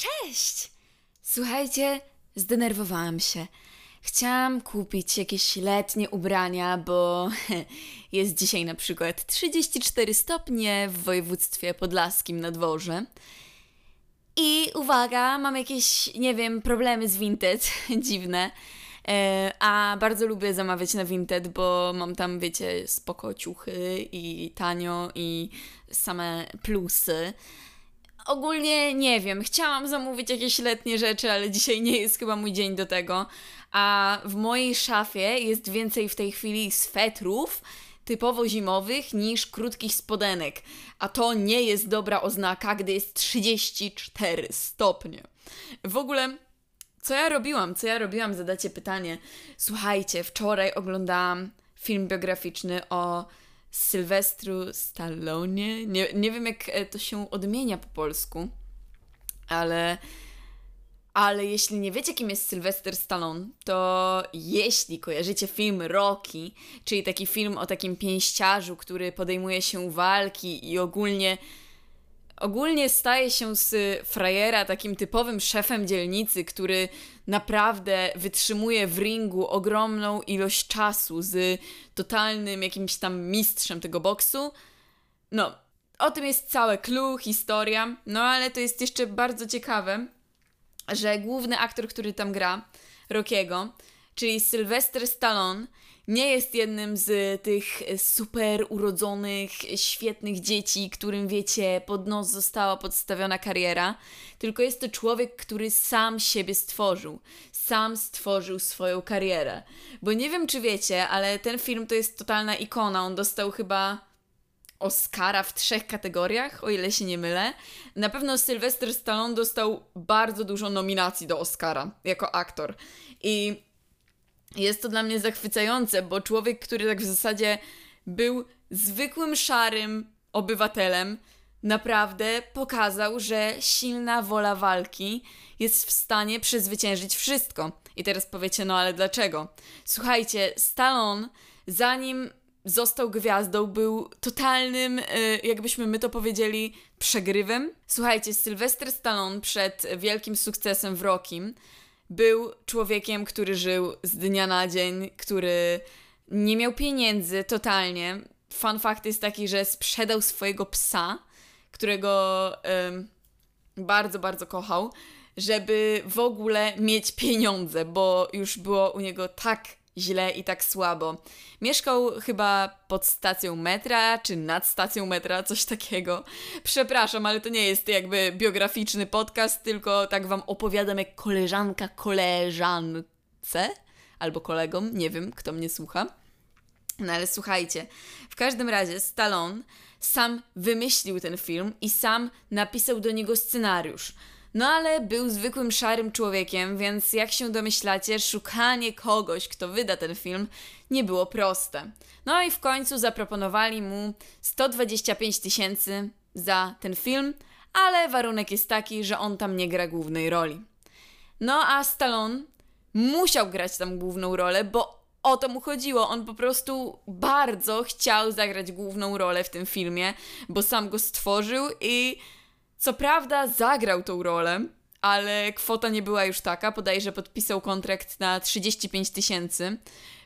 Cześć! Słuchajcie, zdenerwowałam się. Chciałam kupić jakieś letnie ubrania, bo jest dzisiaj na przykład 34 stopnie w województwie podlaskim na dworze. I uwaga, mam jakieś, nie wiem, problemy z Vinted, dziwne. E, a bardzo lubię zamawiać na Vinted, bo mam tam, wiecie, spoko ciuchy i tanio i same plusy. Ogólnie nie wiem, chciałam zamówić jakieś letnie rzeczy, ale dzisiaj nie jest chyba mój dzień do tego. A w mojej szafie jest więcej w tej chwili swetrów typowo zimowych niż krótkich spodenek. A to nie jest dobra oznaka, gdy jest 34 stopnie. W ogóle co ja robiłam? Co ja robiłam? Zadacie pytanie. Słuchajcie, wczoraj oglądałam film biograficzny o Sylwestru Stallone. Nie, nie wiem, jak e, to się odmienia po polsku, ale. Ale jeśli nie wiecie, kim jest Sylwester Stallone, to jeśli kojarzycie film Rocky, czyli taki film o takim pięściarzu, który podejmuje się walki i ogólnie ogólnie staje się z frajera takim typowym szefem dzielnicy, który naprawdę wytrzymuje w ringu ogromną ilość czasu z totalnym jakimś tam mistrzem tego boksu. No, o tym jest całe clue, historia, no ale to jest jeszcze bardzo ciekawe, że główny aktor, który tam gra, Rockiego, czyli Sylvester Stallone, nie jest jednym z tych super urodzonych, świetnych dzieci, którym wiecie, pod nos została podstawiona kariera, tylko jest to człowiek, który sam siebie stworzył. Sam stworzył swoją karierę. Bo nie wiem, czy wiecie, ale ten film to jest totalna ikona. On dostał chyba Oscara w trzech kategoriach, o ile się nie mylę. Na pewno Sylvester Stallone dostał bardzo dużo nominacji do Oscara jako aktor. I jest to dla mnie zachwycające, bo człowiek, który tak w zasadzie był zwykłym szarym obywatelem, naprawdę pokazał, że silna wola walki jest w stanie przezwyciężyć wszystko. I teraz powiecie, no ale dlaczego? Słuchajcie, Stallone, zanim został gwiazdą, był totalnym, y, jakbyśmy my to powiedzieli, przegrywem. Słuchajcie, Sylwester Stallone przed wielkim sukcesem w Rockim był człowiekiem, który żył z dnia na dzień, który nie miał pieniędzy totalnie. Fun fact jest taki, że sprzedał swojego psa, którego bardzo, bardzo kochał, żeby w ogóle mieć pieniądze, bo już było u niego tak źle i tak słabo. Mieszkał chyba pod stacją metra, czy nad stacją metra, coś takiego. Przepraszam, ale to nie jest jakby biograficzny podcast, tylko tak wam opowiadam jak koleżanka koleżance, albo kolegom, nie wiem, kto mnie słucha. No ale słuchajcie, w każdym razie Stallone sam wymyślił ten film i sam napisał do niego scenariusz. No ale był zwykłym szarym człowiekiem, więc jak się domyślacie, szukanie kogoś, kto wyda ten film, nie było proste. No i w końcu zaproponowali mu 125 tysięcy za ten film, ale warunek jest taki, że on tam nie gra głównej roli. No a Stallone musiał grać tam główną rolę, bo o to mu chodziło. On po prostu bardzo chciał zagrać główną rolę w tym filmie, bo sam go stworzył i co prawda zagrał tą rolę, ale kwota nie była już taka. Podaje, że podpisał kontrakt na 35 tysięcy.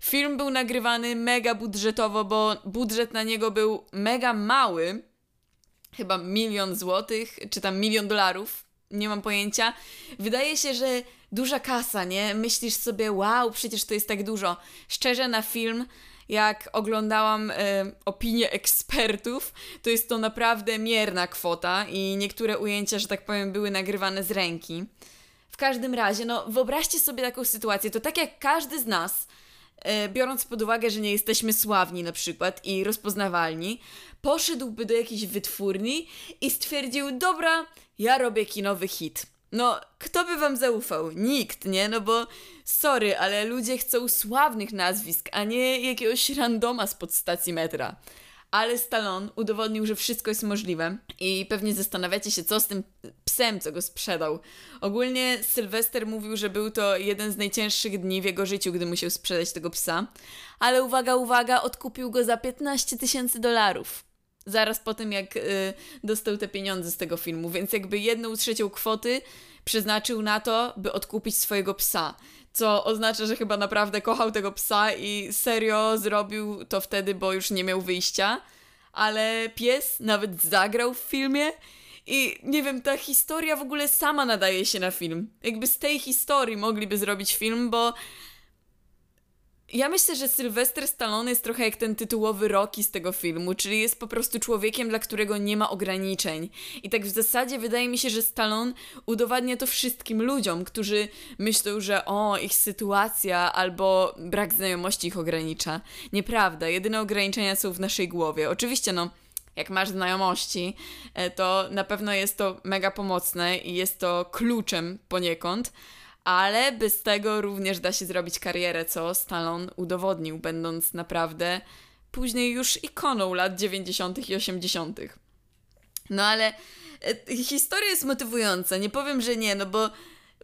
Film był nagrywany mega budżetowo, bo budżet na niego był mega mały. Chyba milion złotych, czy tam milion dolarów. Nie mam pojęcia. Wydaje się, że duża kasa, nie? Myślisz sobie, wow, przecież to jest tak dużo. Szczerze, na film jak oglądałam e, opinie ekspertów, to jest to naprawdę mierna kwota i niektóre ujęcia, że tak powiem, były nagrywane z ręki. W każdym razie, no wyobraźcie sobie taką sytuację, to tak jak każdy z nas, e, biorąc pod uwagę, że nie jesteśmy sławni na przykład i rozpoznawalni, poszedłby do jakiejś wytwórni i stwierdził, dobra, ja robię kinowy hit. No, kto by wam zaufał? Nikt, nie? No bo sorry, ale ludzie chcą sławnych nazwisk, a nie jakiegoś randoma spod stacji metra. Ale Stallone udowodnił, że wszystko jest możliwe i pewnie zastanawiacie się, co z tym psem, co go sprzedał. Ogólnie Sylwester mówił, że był to jeden z najcięższych dni w jego życiu, gdy musiał sprzedać tego psa. Ale uwaga, uwaga, odkupił go za 15 tysięcy dolarów zaraz po tym, jak y, dostał te pieniądze z tego filmu, więc jakby jedną trzecią kwoty przeznaczył na to, by odkupić swojego psa. Co oznacza, że chyba naprawdę kochał tego psa i serio zrobił to wtedy, bo już nie miał wyjścia. Ale pies nawet zagrał w filmie. I nie wiem, ta historia w ogóle sama nadaje się na film. Jakby z tej historii mogliby zrobić film, bo ja myślę, że Sylwester Stallone jest trochę jak ten tytułowy Rocky z tego filmu, czyli jest po prostu człowiekiem, dla którego nie ma ograniczeń. I tak w zasadzie wydaje mi się, że Stallone udowadnia to wszystkim ludziom, którzy myślą, że o, ich sytuacja albo brak znajomości ich ogranicza. Nieprawda, jedyne ograniczenia są w naszej głowie. Oczywiście, no, jak masz znajomości, e, to na pewno jest to mega pomocne i jest to kluczem poniekąd ale bez tego również da się zrobić karierę, co Stallone udowodnił, będąc naprawdę później już ikoną lat 90. i 80. No ale e, historia jest motywująca, nie powiem, że nie, no bo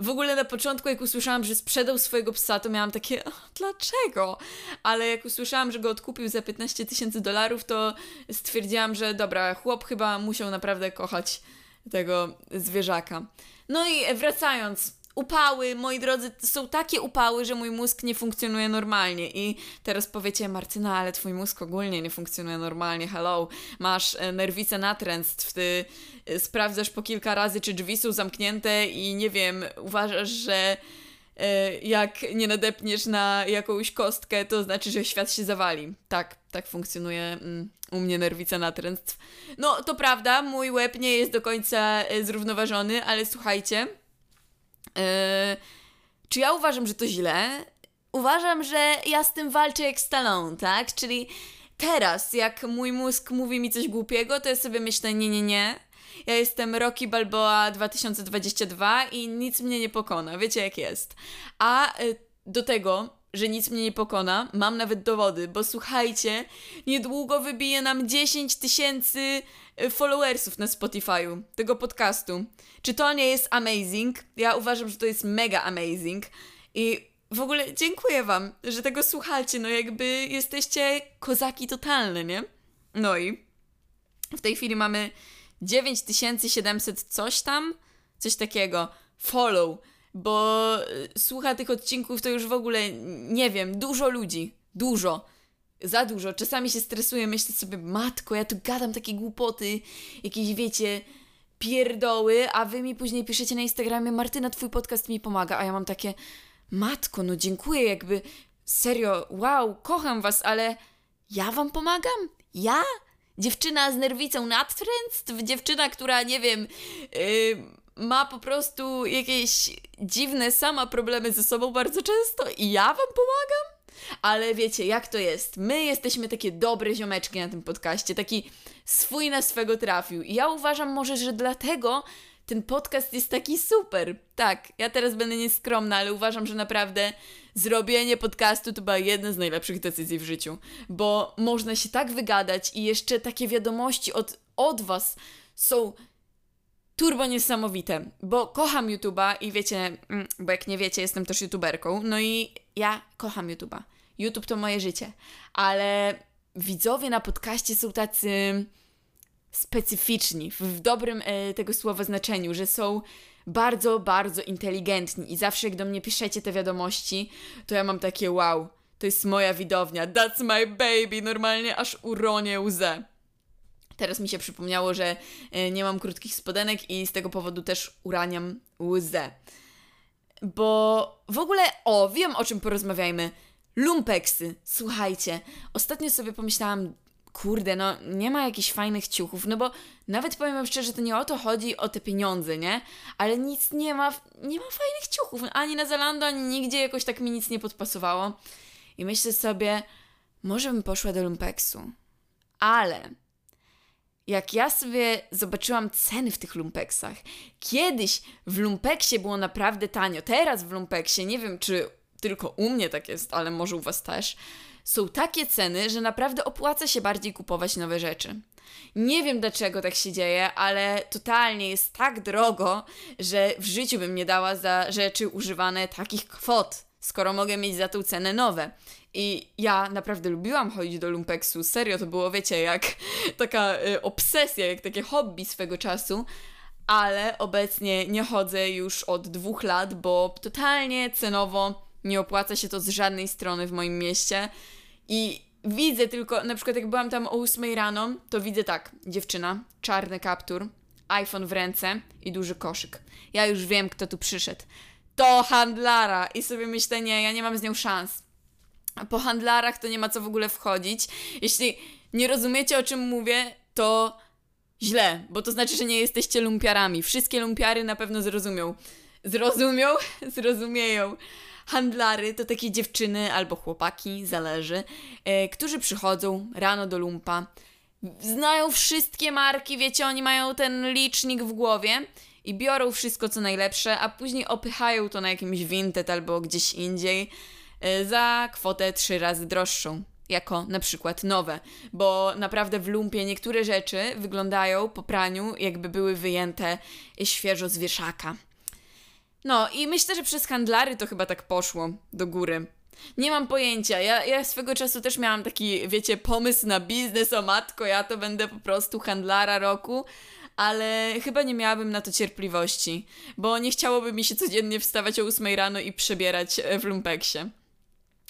w ogóle na początku, jak usłyszałam, że sprzedał swojego psa, to miałam takie, dlaczego? Ale jak usłyszałam, że go odkupił za 15 tysięcy dolarów, to stwierdziłam, że dobra, chłop chyba musiał naprawdę kochać tego zwierzaka. No i wracając, upały, moi drodzy, są takie upały, że mój mózg nie funkcjonuje normalnie. I teraz powiecie, Martyna, ale twój mózg ogólnie nie funkcjonuje normalnie. Hello, masz e, nerwicę natręstw, ty e, sprawdzasz po kilka razy, czy drzwi są zamknięte i nie wiem, uważasz, że e, jak nie nadepniesz na jakąś kostkę, to znaczy, że świat się zawali. Tak, tak funkcjonuje mm, u mnie nerwica natręstw. No, to prawda, mój łeb nie jest do końca zrównoważony, ale słuchajcie, czy ja uważam, że to źle? Uważam, że ja z tym walczę jak Stallone, tak? Czyli teraz, jak mój mózg mówi mi coś głupiego, to ja sobie myślę, nie, nie, nie. Ja jestem Rocky Balboa 2022 i nic mnie nie pokona. Wiecie jak jest. A y, do tego że nic mnie nie pokona. Mam nawet dowody, bo słuchajcie, niedługo wybije nam 10 tysięcy e, followersów na Spotify'u tego podcastu. Czy to nie jest amazing? Ja uważam, że to jest mega amazing. I w ogóle dziękuję Wam, że tego słuchacie. No jakby jesteście kozaki totalne, nie? No i w tej chwili mamy 9700 coś tam, coś takiego. Follow bo y, słucha tych odcinków to już w ogóle nie wiem, dużo ludzi, dużo. Za dużo. Czasami się stresuję, myślę sobie, matko, ja tu gadam takie głupoty, jakieś wiecie, pierdoły, a wy mi później piszecie na Instagramie, Martyna, twój podcast mi pomaga, a ja mam takie, matko, no dziękuję, jakby, serio, wow, kocham was, ale ja wam pomagam? Ja? Dziewczyna z nerwicą natręctw? Dziewczyna, która, nie wiem, yy, ma po prostu jakieś dziwne sama problemy ze sobą bardzo często i ja wam pomagam? Ale wiecie, jak to jest? My jesteśmy takie dobre ziomeczki na tym podcaście, taki swój na swego trafił. I ja uważam może, że dlatego ten podcast jest taki super. Tak, ja teraz będę nieskromna, ale uważam, że naprawdę zrobienie podcastu to była jedna z najlepszych decyzji w życiu, bo można się tak wygadać i jeszcze takie wiadomości od, od Was są turbo niesamowite, bo kocham YouTube'a i wiecie, mm, bo jak nie wiecie, jestem też YouTuberką, no i ja kocham YouTube'a. YouTube to moje życie, ale widzowie na podcaście są tacy specyficzni, w dobrym e, tego słowa znaczeniu, że są bardzo, bardzo inteligentni i zawsze jak do mnie piszecie te wiadomości, to ja mam takie wow, to jest moja widownia, that's my baby, normalnie aż uronię łzę. Teraz mi się przypomniało, że e, nie mam krótkich spodenek i z tego powodu też uraniam łzę. Bo w ogóle, o, wiem o czym porozmawiajmy. Lumpeksy. Słuchajcie, ostatnio sobie pomyślałam, kurde, no nie ma jakichś fajnych ciuchów, no bo nawet powiem wam szczerze, to nie o to chodzi, o te pieniądze, nie? Ale nic nie ma, nie ma fajnych ciuchów, ani na Zalando, ani nigdzie jakoś tak mi nic nie podpasowało. I myślę sobie, może bym poszła do Lumpeksu. Ale jak ja sobie zobaczyłam ceny w tych lumpeksach. Kiedyś w lumpeksie było naprawdę tanio, teraz w lumpeksie, nie wiem czy tylko u mnie tak jest, ale może u Was też, są takie ceny, że naprawdę opłaca się bardziej kupować nowe rzeczy. Nie wiem dlaczego tak się dzieje, ale totalnie jest tak drogo, że w życiu bym nie dała za rzeczy używane takich kwot, skoro mogę mieć za tą cenę nowe. I ja naprawdę lubiłam chodzić do lumpeksu. Serio, to było, wiecie, jak taka y, obsesja, jak takie hobby swego czasu. ale obecnie nie chodzę już od dwóch lat, bo totalnie cenowo nie opłaca się to z żadnej strony w moim mieście. I widzę tylko, na przykład jak byłam tam o 8 rano, to widzę tak, dziewczyna, czarny kaptur, iPhone w ręce i duży koszyk. Ja już wiem, kto tu przyszedł. To handlara! I sobie myślę, nie, ja nie mam z nią szans. Po handlarach to nie ma co w ogóle wchodzić. Jeśli nie rozumiecie, o czym mówię, to źle, bo to znaczy, że nie jesteście lumpiarami. Wszystkie lumpiary na pewno zrozumią. Zrozumią? Zrozumieją. Handlary to takie dziewczyny albo chłopaki, zależy, e, którzy przychodzą rano do lumpa, znają wszystkie marki, wiecie, oni mają ten licznik w głowie i biorą wszystko co najlepsze, a później opychają to na jakimś Vinted albo gdzieś indziej e, za kwotę trzy razy droższą. Jako na przykład nowe, bo naprawdę w lumpie niektóre rzeczy wyglądają po praniu, jakby były wyjęte świeżo z wieszaka. No i myślę, że przez handlary to chyba tak poszło do góry. Nie mam pojęcia. Ja, ja swego czasu też miałam taki, wiecie, pomysł na biznes o matko, ja to będę po prostu handlara roku, ale chyba nie miałabym na to cierpliwości, bo nie chciałoby mi się codziennie wstawać o 8 rano i przebierać w lumpeksie.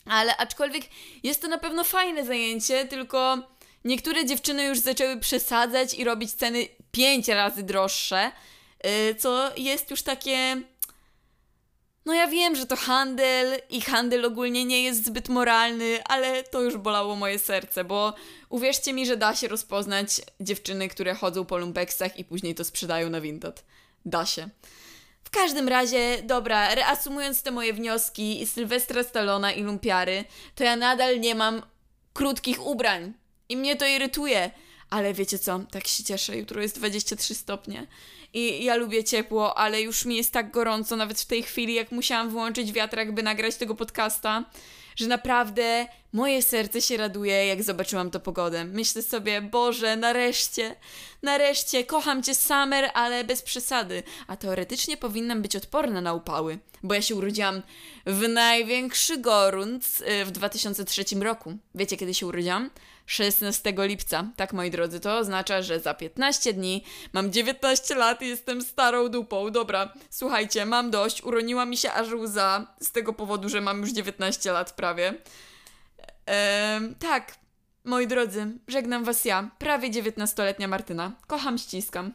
Ale aczkolwiek jest to na pewno fajne zajęcie, tylko niektóre dziewczyny już zaczęły przesadzać i robić ceny 5 razy droższe, y, co jest już takie no ja wiem, że to handel i handel ogólnie nie jest zbyt moralny, ale to już bolało moje serce, bo uwierzcie mi, że da się rozpoznać dziewczyny, które chodzą po lumpeksach i później to sprzedają na Vinted. Da się. W każdym razie, dobra, reasumując te moje wnioski, Sylwestra Stallona i lumpiary, to ja nadal nie mam krótkich ubrań. I mnie to irytuje. Ale wiecie co, tak się cieszę, jutro jest 23 stopnie i ja lubię ciepło, ale już mi jest tak gorąco, nawet w tej chwili, jak musiałam wyłączyć wiatrak, by nagrać tego podcasta, że naprawdę moje serce się raduje, jak zobaczyłam to pogodę. Myślę sobie, Boże, nareszcie, nareszcie, kocham Cię, Summer, ale bez przesady. A teoretycznie powinnam być odporna na upały, bo ja się urodziłam w największy gorąc y, w 2003 roku. Wiecie, kiedy się urodziłam? 16 lipca. Tak, moi drodzy, to oznacza, że za 15 dni mam 19 lat i jestem starą dupą. Dobra, słuchajcie, mam dość. Uroniła mi się aż łza z tego powodu, że mam już 19 lat prawie. Ehm, tak, moi drodzy, żegnam was ja, prawie 19-letnia Martyna. Kocham, ściskam.